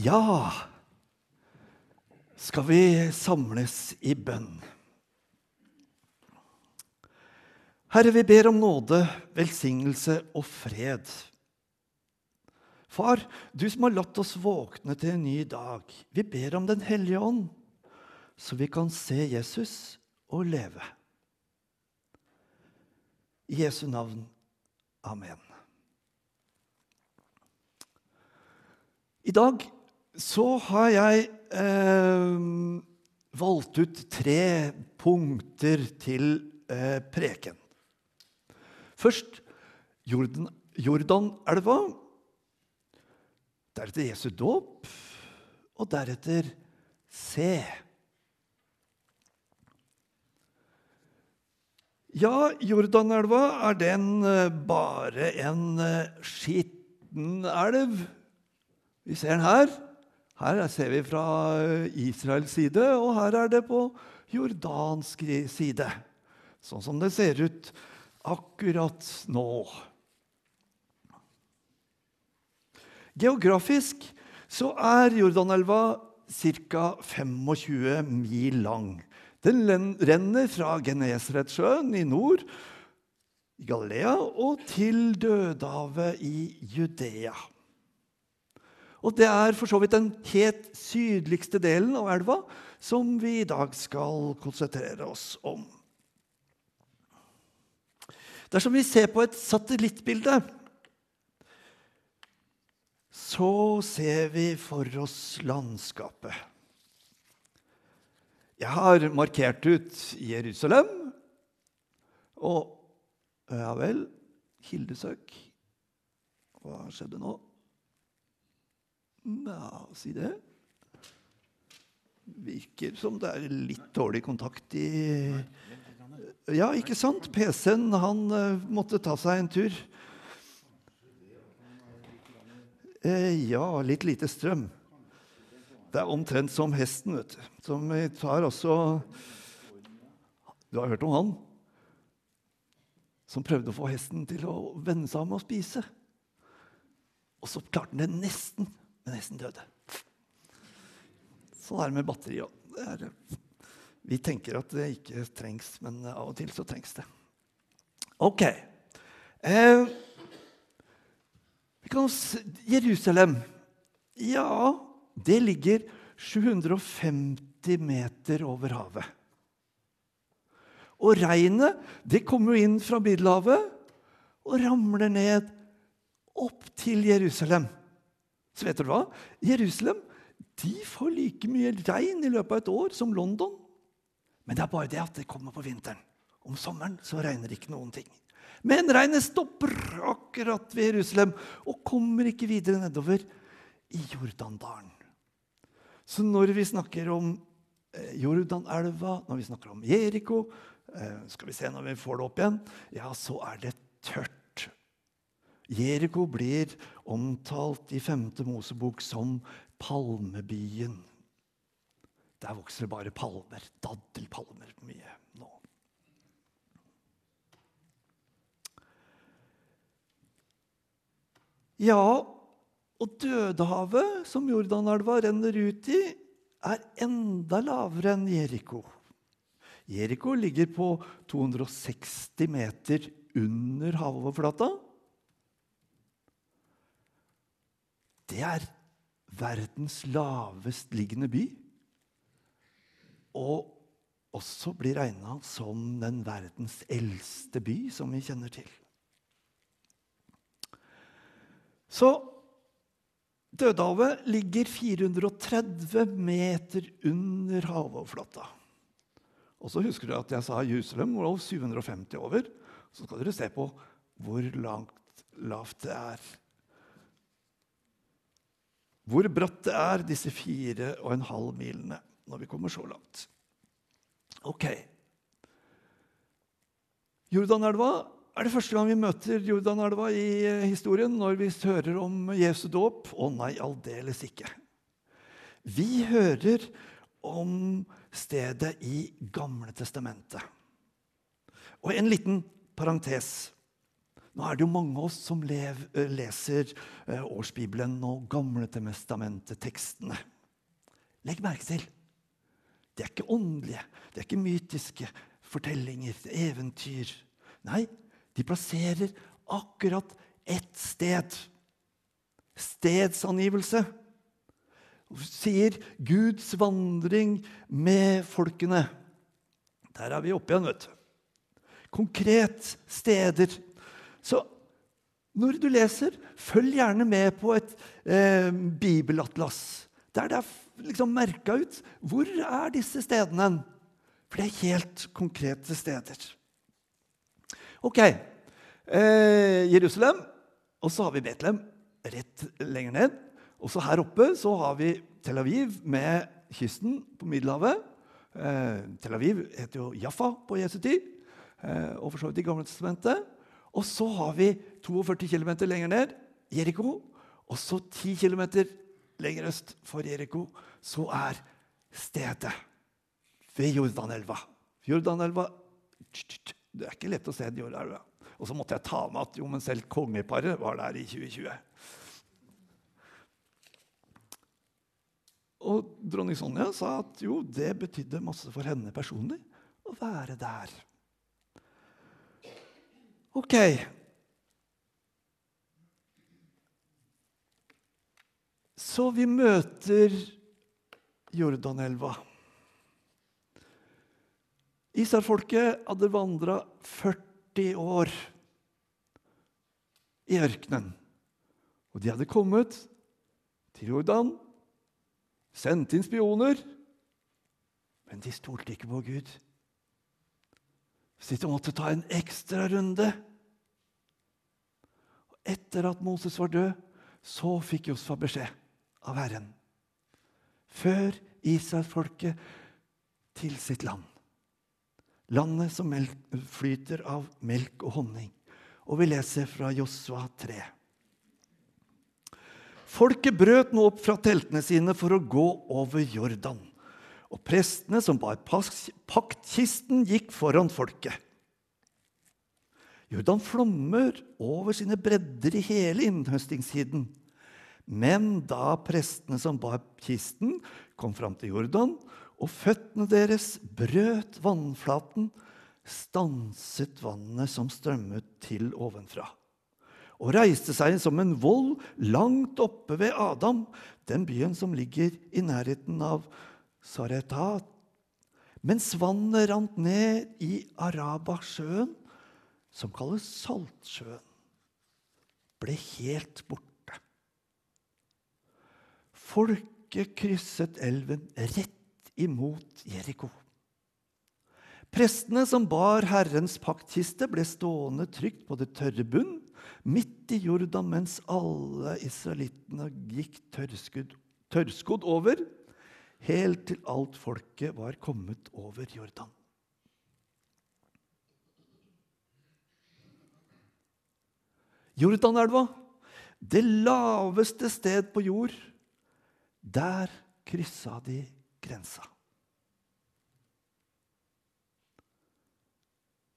Ja, skal vi samles i bønn. Herre, vi ber om nåde, velsignelse og fred. Far, du som har latt oss våkne til en ny dag, vi ber om Den hellige ånd, så vi kan se Jesus og leve. I Jesu navn. Amen. I dag så har jeg eh, valgt ut tre punkter til eh, preken. Først Jordan, Jordanelva. Deretter Jesu dåp. Og deretter se. Ja, Jordanelva, er den eh, bare en eh, skitten elv? Vi ser den her. Her ser vi fra eh, Israels side, og her er det på jordansk side. Sånn som det ser ut akkurat nå. Geografisk så er Jordanelva ca. 25 mil lang. Den renner fra Genesaretsjøen i nord, i Galilea, og til Dødehavet i Judea. Og det er for så vidt den helt sydligste delen av elva som vi i dag skal konsentrere oss om. Dersom vi ser på et satellittbilde, så ser vi for oss landskapet. Jeg har markert ut Jerusalem og Ja vel, Hildesøk. Hva skjedde nå? Ja, si det. Virker som det er litt dårlig kontakt i Ja, ikke sant? PC-en, han uh, måtte ta seg en tur. Uh, ja, litt lite strøm. Det er omtrent som hesten, vet du. Som tar også Du har hørt om han? Som prøvde å få hesten til å venne seg om å spise. Og så klarte han det nesten, men hesten døde. Sånn er det med batteri òg. Vi tenker at det ikke trengs, men av og til så trengs det. Ok. Eh, vi kan Jerusalem. Ja, det ligger 750 meter over havet. Og regnet det kommer jo inn fra Middelhavet og ramler ned opp til Jerusalem. Så vet dere hva? Jerusalem de får like mye regn i løpet av et år som London. Men det er bare det at det kommer på vinteren. Om sommeren så regner det ikke noen ting. Men regnet stopper akkurat ved Jerusalem og kommer ikke videre nedover i Jordandalen. Så når vi snakker om eh, Jordanelva, når vi snakker om Jeriko eh, Skal vi se når vi får det opp igjen Ja, så er det tørt. Jeriko blir omtalt i 5. Mosebok som palmebyen. Der vokser det bare palmer. Daddelpalmer mye nå. Ja, og Dødehavet, som Jordanelva renner ut i, er enda lavere enn Jeriko. Jeriko ligger på 260 meter under havoverflata. Det er verdens lavest liggende by. Og også blir regna som den verdens eldste by som vi kjenner til. Så Dødehavet ligger 430 meter under havoverflata. Og så husker dere at jeg sa Jerusalem var 750 over. Så skal dere se på hvor langt lavt det er. Hvor bratt det er, disse fire og en halv milene, når vi kommer så langt. Ok. Jordanelva er det første gang vi møter Jordanelva i eh, historien når vi hører om Jesu dåp? Å nei, aldeles ikke. Vi hører om stedet i Gamle testamentet. Og en liten parentes. Nå er det jo mange av oss som lev, leser årsbibelen og Gamle testamentet-tekstene. Legg merke til de er ikke åndelige, de er ikke mytiske fortellinger, eventyr. Nei, de plasserer akkurat ett sted. Stedsangivelse. Sier Guds vandring med folkene. Der er vi oppe igjen, vet du. Konkret steder. Så når du leser, følg gjerne med på et eh, bibelatlas. Der det er liksom merka ut hvor er disse stedene. For det er helt konkrete steder. Ok. Eh, Jerusalem, og så har vi Betlehem rett lenger ned. Og så her oppe så har vi Tel Aviv med kysten på Middelhavet. Eh, Tel Aviv heter jo Jaffa på Jesu tid, eh, og for så vidt i Gamle testamentet. Og så har vi 42 km lenger ned Jeriko. Og så 10 km lenger øst for Jeriko så er stedet ved Jordanelva. Jordanelva Det er ikke lett å se den Jordanelva. Og så måtte jeg ta med at jo, men selv kongeparet var der i 2020. Og dronning Sonja sa at jo, det betydde masse for henne personlig å være der. Ok. Så vi møter Jordanelva. Israelfolket hadde vandra 40 år i ørkenen. Og de hadde kommet til Jordan, sendt inn spioner, men de stolte ikke på Gud. Så de måtte ta en ekstra runde. Og etter at Moses var død, så fikk Josfa beskjed av Herren før Israelsfolket til sitt land. Landet som flyter av melk og honning. Og vi leser fra Josva 3. Folket brøt nå opp fra teltene sine for å gå over Jordan. Og prestene som bar paktkisten, gikk foran folket. Jordan flommer over sine bredder i hele innhøstingstiden. Men da prestene som bar kisten, kom fram til Jordan, og føttene deres brøt vannflaten, stanset vannet som strømmet til ovenfra, og reiste seg som en vold langt oppe ved Adam, den byen som ligger i nærheten av Saretat. Mens vannet rant ned i Arabasjøen, som kalles Saltsjøen, ble helt borte. Folket krysset elven rett imot Jeriko. Prestene som bar Herrens paktkiste, ble stående trygt på det tørre bunn midt i Jordan mens alle israelittene gikk tørrskodd over, helt til alt folket var kommet over Jordan. Jordanelva, det laveste sted på jord, der kryssa de grensa.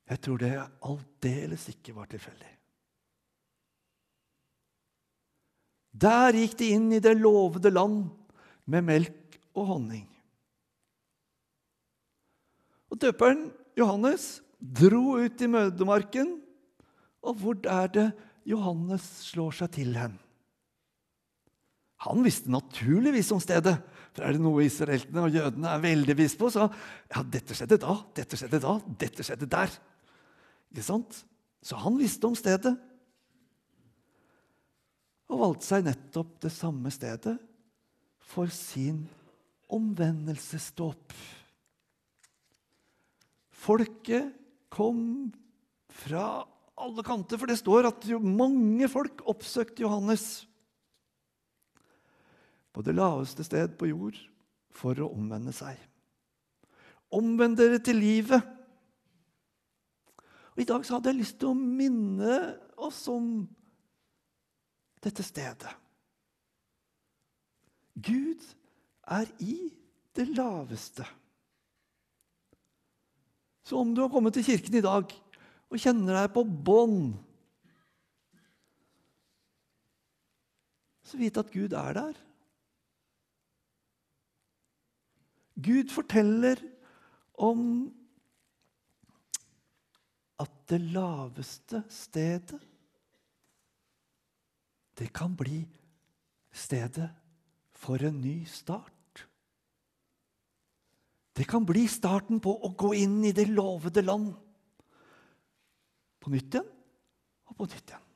Jeg tror det aldeles ikke var tilfeldig. Der gikk de inn i det lovede land med melk og honning. Og Døperen Johannes dro ut i mødemarken, og hvor er det Johannes slår seg til hen? Han visste naturligvis om stedet. For er det noe israeltene og jødene er veldig bevisst på, så ja, dette skjedde da, dette skjedde da, dette skjedde der. Ikke sant? Så han visste om stedet. Og valgte seg nettopp det samme stedet for sin omvendelsesdåp. Folket kom fra alle kanter, for det står at mange folk oppsøkte Johannes på det laveste sted på jord for å omvende seg. Omvend dere til livet. Og I dag så hadde jeg lyst til å minne oss om dette stedet. Gud er i det laveste. Så om du har kommet til kirken i dag og kjenner deg på bånd, Så vite at Gud er der. Gud forteller om at det laveste stedet, det kan bli stedet for en ny start. Det kan bli starten på å gå inn i det lovede land. På nytt igjen og på nytt igjen.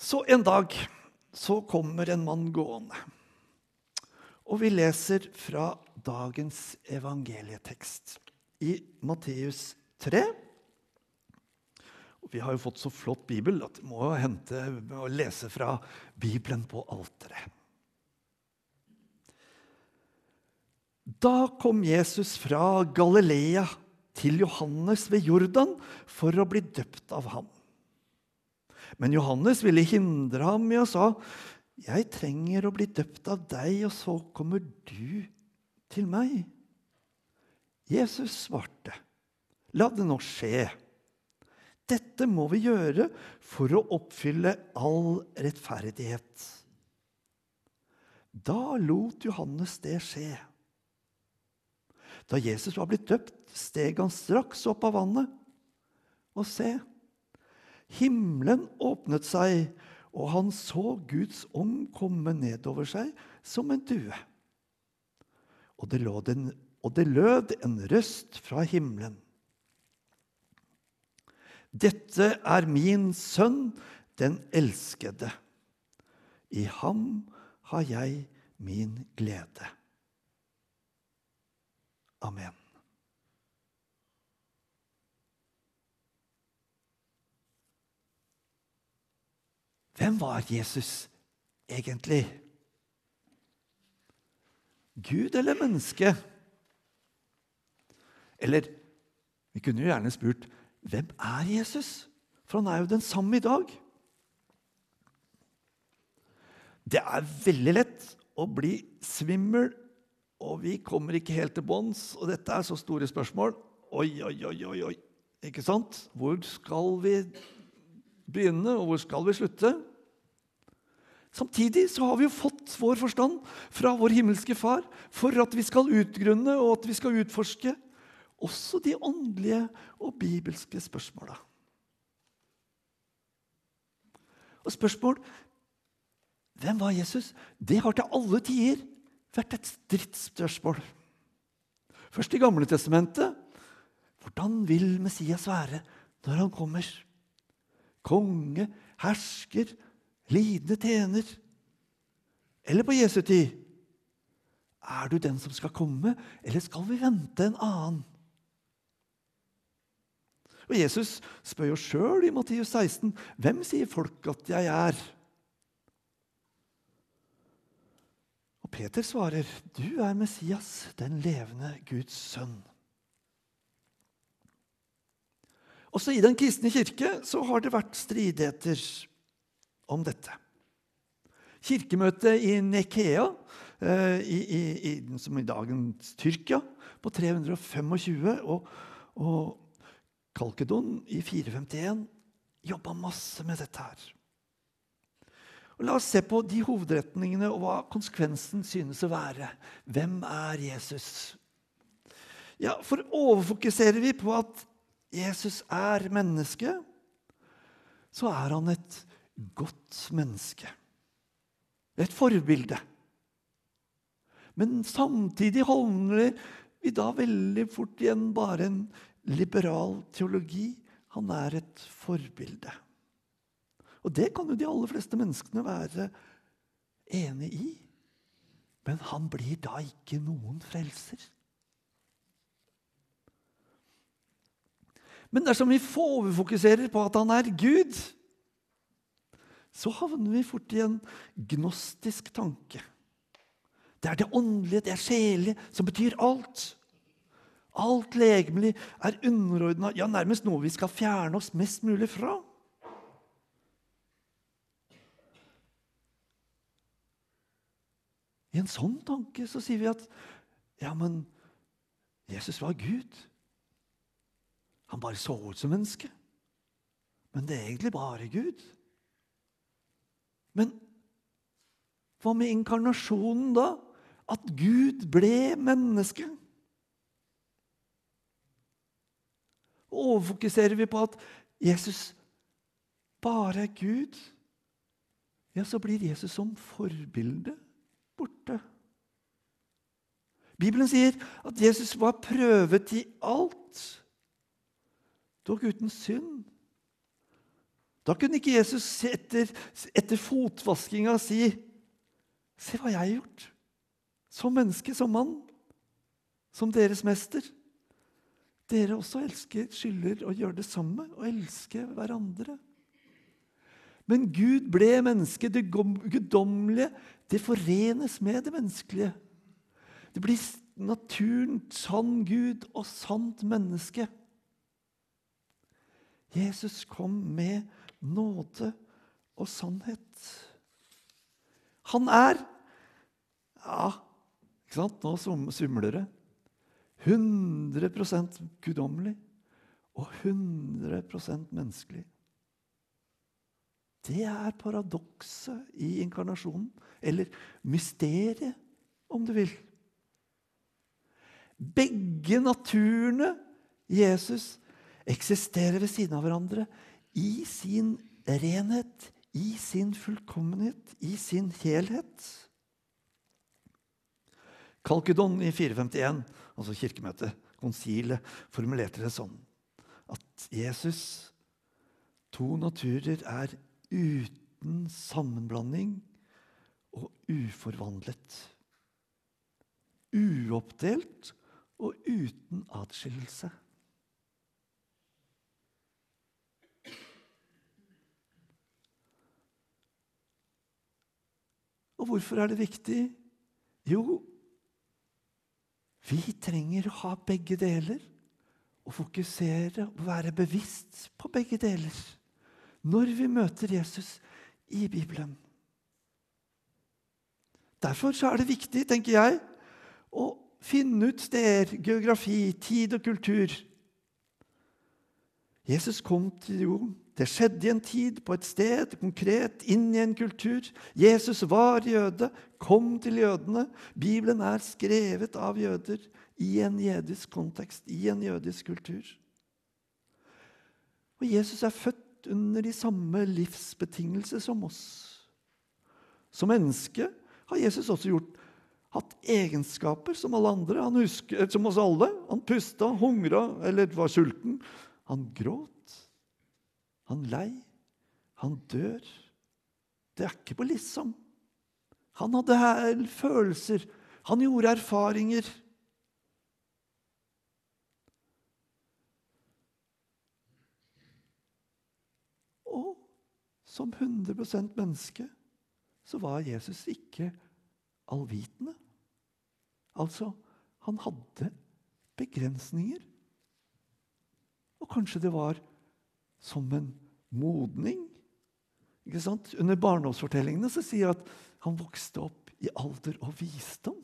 Så en dag så kommer en mann gående. Og vi leser fra dagens evangelietekst i Matteus 3. Vi har jo fått så flott bibel at vi må hente og lese fra Bibelen på alteret. Da kom Jesus fra Galilea til Johannes ved Jordan for å bli døpt av ham. Men Johannes ville hindre ham med å sa, 'Jeg trenger å bli døpt av deg, og så kommer du til meg.' Jesus svarte, 'La det nå skje.' Dette må vi gjøre for å oppfylle all rettferdighet. Da lot Johannes det skje. Da Jesus var blitt døpt, steg han straks opp av vannet. Og se, himmelen åpnet seg, og han så Guds ånd komme nedover seg som en due. Og det, en, og det lød en røst fra himmelen. Dette er min sønn, den elskede. I ham har jeg min glede. Amen. Hvem var Jesus egentlig? Gud eller menneske? Eller vi kunne jo gjerne spurt hvem er Jesus? For han er jo den samme i dag. Det er veldig lett å bli svimmel, og vi kommer ikke helt til bunns. Og dette er så store spørsmål. Oi, oi, oi, oi, oi. Ikke sant? Hvor skal vi begynne, og hvor skal vi slutte? Samtidig så har vi jo fått vår forstand fra vår himmelske Far for at vi skal utgrunne og at vi skal utforske også de åndelige og bibelske spørsmåla. Og spørsmål hvem var Jesus? Det har til alle tider vært et stridsspørsmål. Først i Gamle testamentet. Hvordan vil Messias være når han kommer? Konge, hersker, lidende tjener. Eller på Jesu tid. Er du den som skal komme, eller skal vi vente en annen? Og Jesus spør jo sjøl i Matteus 16.: Hvem sier folk at jeg er? Peter svarer, 'Du er Messias, den levende Guds sønn'. Også i Den kristne kirke så har det vært stridigheter om dette. Kirkemøtet i Nekea, eh, i, i, i, som i dagens Tyrkia, på 325, og, og Kalkedon i 451 jobba masse med dette her. Og la oss se på de hovedretningene og hva konsekvensen synes å være. Hvem er Jesus? Ja, For overfokuserer vi på at Jesus er menneske, så er han et godt menneske. Et forbilde. Men samtidig holder vi da veldig fort igjen bare en liberal teologi. Han er et forbilde. Og det kan jo de aller fleste menneskene være enig i. Men han blir da ikke noen frelser. Men dersom vi overfokuserer på at han er Gud, så havner vi fort i en gnostisk tanke. Det er det åndelige, det er sjelige, som betyr alt. Alt legemlig er underordna, ja, nærmest noe vi skal fjerne oss mest mulig fra. I en sånn tanke så sier vi at ja, men Jesus var Gud. Han bare så ut som menneske. Men det er egentlig bare Gud. Men hva med inkarnasjonen da? At Gud ble menneske? Overfokuserer vi på at Jesus bare er Gud, ja, så blir Jesus som forbilde. Bibelen sier at Jesus var prøvet i alt, dog uten synd. Da kunne ikke Jesus etter, etter fotvaskinga si Se hva jeg har gjort. Som menneske, som mann, som deres mester. Dere også elsker, skylder å gjøre det samme og elske hverandre. Men Gud ble menneske. Det guddommelige forenes med det menneskelige. Det blir naturen, sann Gud og sant menneske. Jesus kom med nåde og sannhet. Han er Ja, ikke sant? Nå sumler det. 100 guddommelig og 100% menneskelig. Det er paradokset i inkarnasjonen, eller mysteriet, om du vil. Begge naturene Jesus eksisterer ved siden av hverandre i sin renhet, i sin fullkommenhet, i sin helhet. Kalkedon i 451, altså kirkemøtet, konsilet, formulerte det sånn at Jesus, to naturer, er uten sammenblanding og uforvandlet. Uoppdelt og uten atskillelse. Og hvorfor er det viktig? Jo, vi trenger å ha begge deler. Og fokusere og være bevisst på begge deler når vi møter Jesus i Bibelen. Derfor er det viktig, tenker jeg, å finne ut steder, geografi, tid og kultur. Jesus kom til jorden. Det skjedde i en tid, på et sted, konkret, inn i en kultur. Jesus var jøde, kom til jødene. Bibelen er skrevet av jøder i en jødisk kontekst, i en jødisk kultur. Og Jesus er født under de samme livsbetingelser som oss. Som menneske har Jesus også gjort hatt egenskaper som alle andre. Husker, som oss alle. Han pusta, hungra eller var sulten. Han gråt. Han lei. Han dør. Det er ikke på liksom. Han hadde her følelser. Han gjorde erfaringer. Og som 100% menneske så var Jesus ikke allvitende. Altså, han hadde begrensninger. Og kanskje det var som en modning. Ikke sant? Under barndomsfortellingene så sier at han vokste opp i alder og visdom.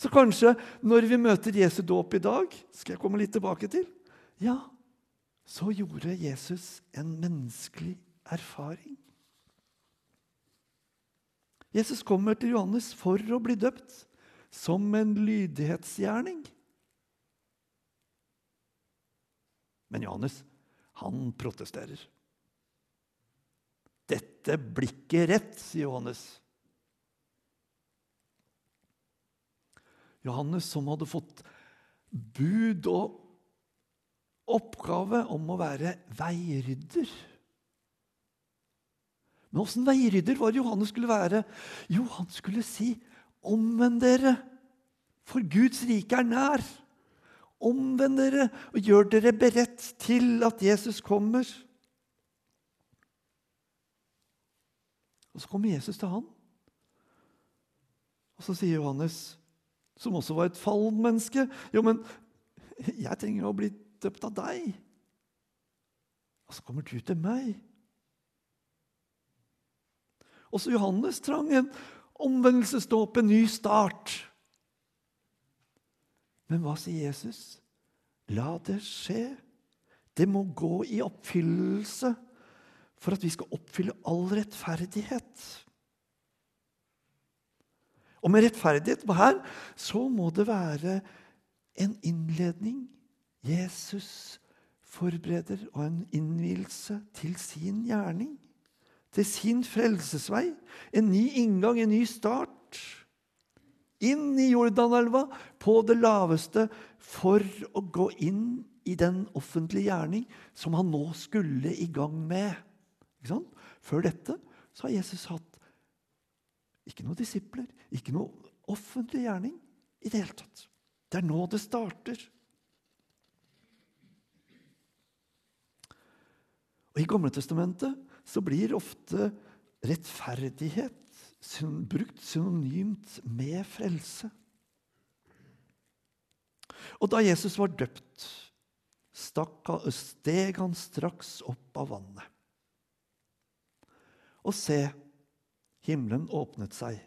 Så kanskje når vi møter Jesu dåp i dag, skal jeg komme litt tilbake til Ja, så gjorde Jesus en menneskelig erfaring. Jesus kommer til Johannes for å bli døpt, som en lydighetsgjerning. Men Johannes, han protesterer. Dette blir ikke rett, sier Johannes. Johannes som hadde fått bud og oppgave om å være veirydder. Men åssen veirydder var Johannes skulle være? Jo, han skulle si, 'Omvend dere, for Guds rike er nær.' Omvend dere og gjør dere beredt til at Jesus kommer. Og Så kommer Jesus til han. Og så sier Johannes, som også var et fallmenneske, 'Jo, men jeg trenger å bli døpt av deg.' Og så kommer du til meg. Også Johannes trang en omvendelsesdåp, en ny start. Men hva sier Jesus? La det skje. Det må gå i oppfyllelse for at vi skal oppfylle all rettferdighet. Og med rettferdighet her så må det være en innledning Jesus forbereder, og en innvielse til sin gjerning. Til sin frelsesvei. En ny inngang, en ny start. Inn i Jordanelva på det laveste for å gå inn i den offentlige gjerning som han nå skulle i gang med. Før dette så har Jesus hatt ikke noen disipler, ikke noen offentlig gjerning i det hele tatt. Det er nå det starter. Og I Gamle Testamentet så blir ofte rettferdighet brukt synonymt med frelse. Og da Jesus var døpt, steg han straks opp av vannet. Og se, himmelen åpnet seg,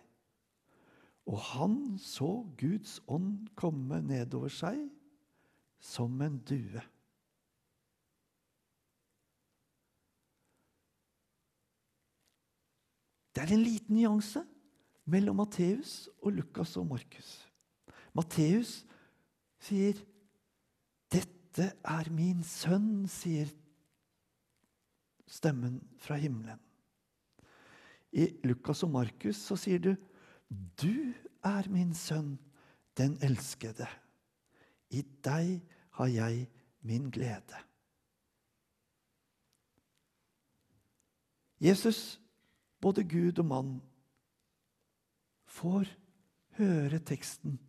og han så Guds ånd komme nedover seg som en due. Det er en liten nyanse mellom Matteus og Lukas og Markus. Matteus sier 'Dette er min sønn', sier stemmen fra himmelen. I Lukas og Markus så sier du 'Du er min sønn, den elskede'. I deg har jeg min glede. Jesus, både Gud og mann, får høre teksten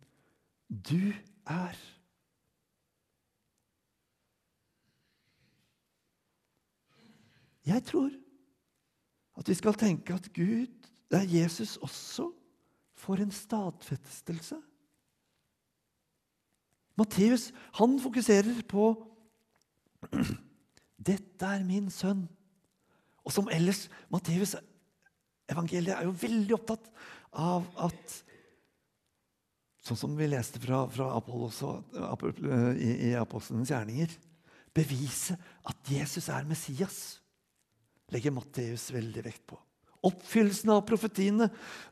'Du er'. Jeg tror at vi skal tenke at Gud, det er Jesus også, får en stadfestelse. Matteus han fokuserer på 'Dette er min sønn'. Og som ellers Matteus evangeliet er jo veldig opptatt av at Sånn som vi leste fra, fra Apollos i, i Apostlenes gjerninger. Bevise at Jesus er Messias legger Matteus veldig vekt på. Oppfyllelsen av profetiene.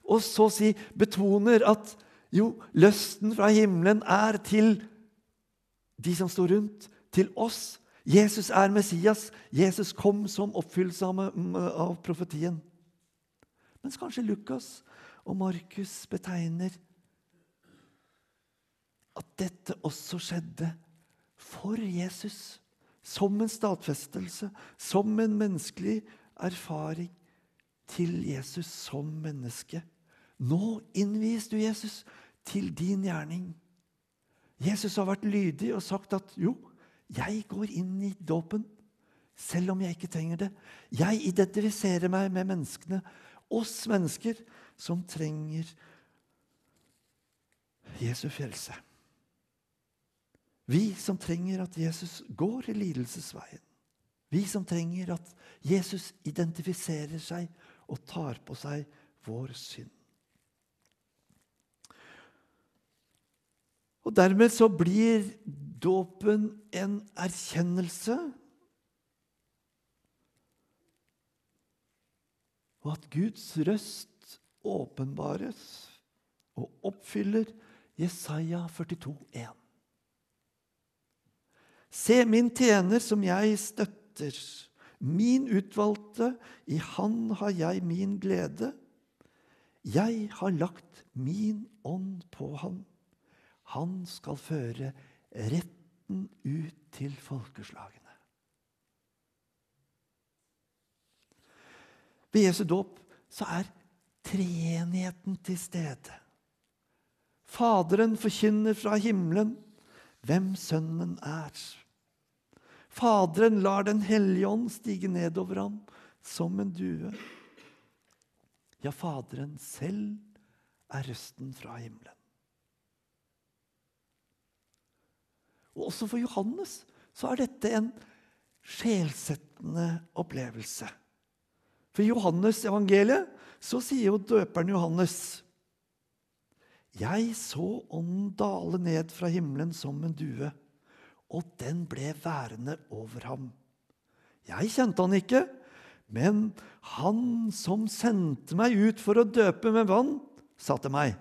Og så si betoner at jo, løsten fra himmelen er til de som står rundt, til oss. Jesus er Messias. Jesus kom som oppfyllelse av profetien. Mens kanskje Lukas og Markus betegner at dette også skjedde for Jesus som en stadfestelse, som en menneskelig erfaring til Jesus som menneske. Nå innvies du, Jesus, til din gjerning. Jesus har vært lydig og sagt at jo, jeg går inn i dåpen, selv om jeg ikke trenger det. Jeg identifiserer meg med menneskene, oss mennesker, som trenger Jesu frelse. Vi som trenger at Jesus går i lidelsesveien. Vi som trenger at Jesus identifiserer seg og tar på seg vår synd. Og Dermed så blir dåpen en erkjennelse og at Guds røst åpenbares og oppfyller Jesaja 42, 42,1. Se min tjener som jeg støtter, min utvalgte, i han har jeg min glede. Jeg har lagt min ånd på han. Han skal føre retten ut til folkeslagene. Ved Jesu dåp så er treenigheten til stede. Faderen forkynner fra himmelen hvem Sønnen er. Faderen lar Den hellige ånd stige nedover ham som en due. Ja, Faderen selv er røsten fra himmelen. Og Også for Johannes så er dette en sjelsettende opplevelse. For i Johannes evangeliet så sier jo døperen Johannes Jeg så ånden dale ned fra himmelen som en due og den ble værende over ham. Jeg kjente han ikke, men han som sendte meg ut for å døpe med vann, sa til meg:"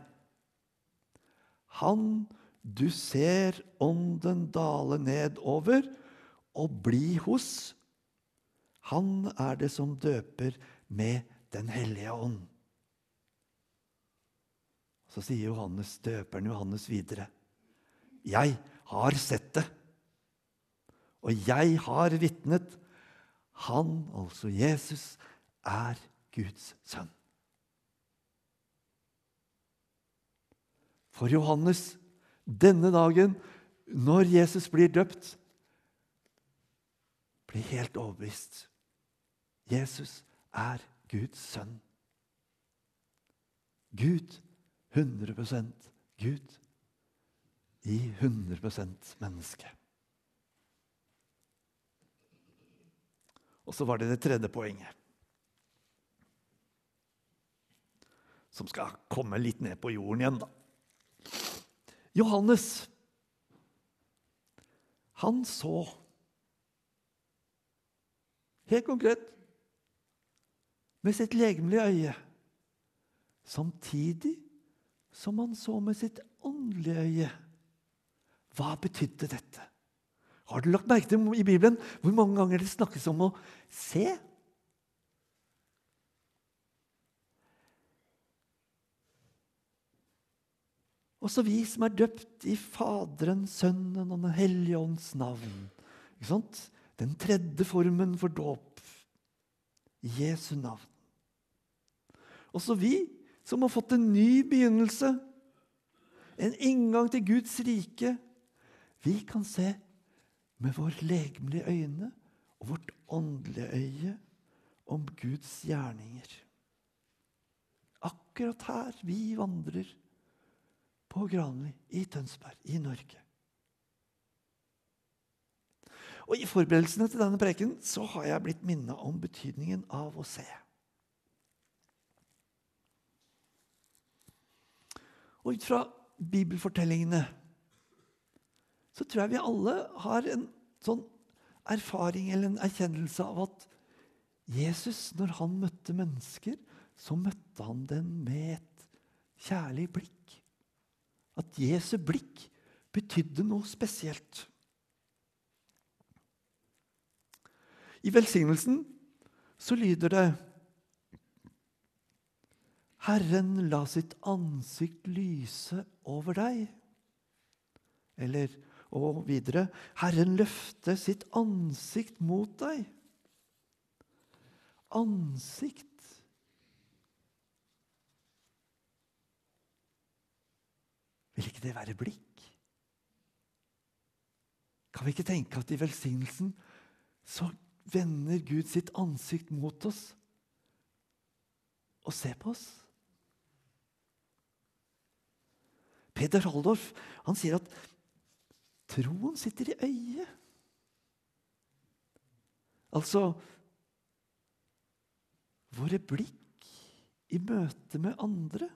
Han du ser ånden dale nedover og bli hos, han er det som døper med Den hellige ånd. Så sier Johannes, døperen Johannes videre. Jeg har sett det, og jeg har vitnet. Han, altså Jesus, er Guds sønn. For Johannes, denne dagen, når Jesus blir døpt, blir helt overbevist. Jesus er Guds sønn. Gud 100% Gud i 100% menneske. Og så var det det tredje poenget. Som skal komme litt ned på jorden igjen, da. Johannes, han så Helt konkret med sitt legemlige øye, samtidig som han så med sitt åndelige øye. Hva betydde dette? Har du lagt merke til i Bibelen hvor mange ganger det snakkes om å se? Også vi som er døpt i Faderen, Sønnen og Den hellige ånds navn. Den tredje formen for dåp. Jesu navn. Også vi som har fått en ny begynnelse, en inngang til Guds rike. Vi kan se med vår legemlige øyne og vårt åndelige øye om Guds gjerninger. Akkurat her vi vandrer på Granli i Tønsberg i Norge. Og I forberedelsene til denne preken så har jeg blitt minnet om betydningen av å se. Og ut fra bibelfortellingene så tror jeg vi alle har en sånn erfaring eller en erkjennelse av at Jesus, når han møtte mennesker, så møtte han dem med et kjærlig blikk. At Jesu blikk betydde noe spesielt. I velsignelsen så lyder det Herren la sitt ansikt lyse over deg. Eller og videre Herren løfte sitt ansikt mot deg. Ansikt Vil ikke det være blikk? Kan vi ikke tenke at i velsignelsen så vender Gud sitt ansikt mot oss og ser på oss? Peder Haldorf han sier at troen sitter i øyet. Altså våre blikk i møte med andre.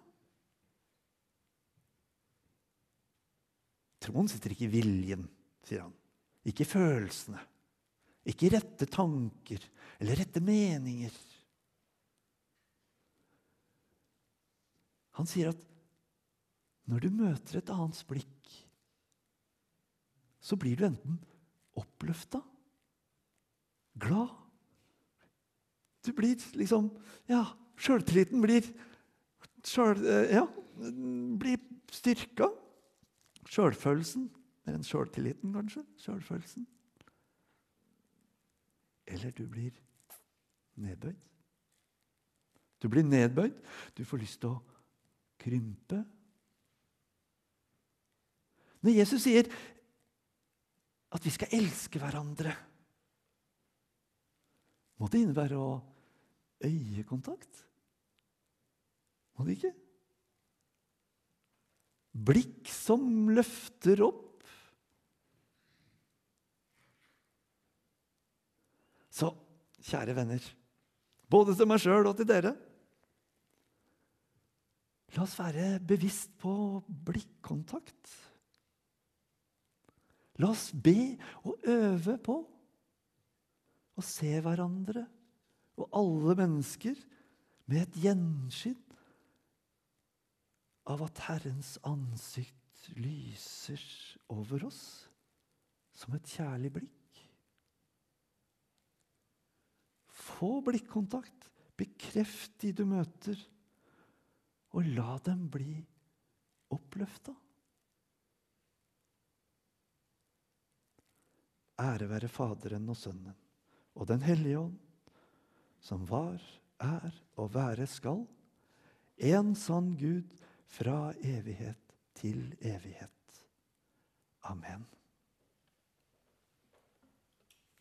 Troen sitter ikke i viljen, sier han. Ikke i følelsene. Ikke i rette tanker eller rette meninger. Han sier at når du møter et annens blikk, så blir du enten oppløfta, glad Du blir liksom Ja, sjøltilliten blir selv, eh, Ja, blir styrka. Sjølfølelsen. Mer enn sjøltilliten, kanskje. Sjølfølelsen. Eller du blir nedbøyd. Du blir nedbøyd. Du får lyst til å krympe når Jesus sier at vi skal elske hverandre, må det innebære å øyekontakt? Må det ikke? Blikk som løfter opp. Så kjære venner, både til meg sjøl og til dere La oss være bevisst på blikkontakt. La oss be og øve på å se hverandre og alle mennesker med et gjenskinn av at Herrens ansikt lyser over oss som et kjærlig blikk. Få blikkontakt, bekreft de du møter, og la dem bli oppløfta. Ære være Faderen og Sønnen og Den hellige ånd, som var, er og være skal, en sann Gud fra evighet til evighet. Amen.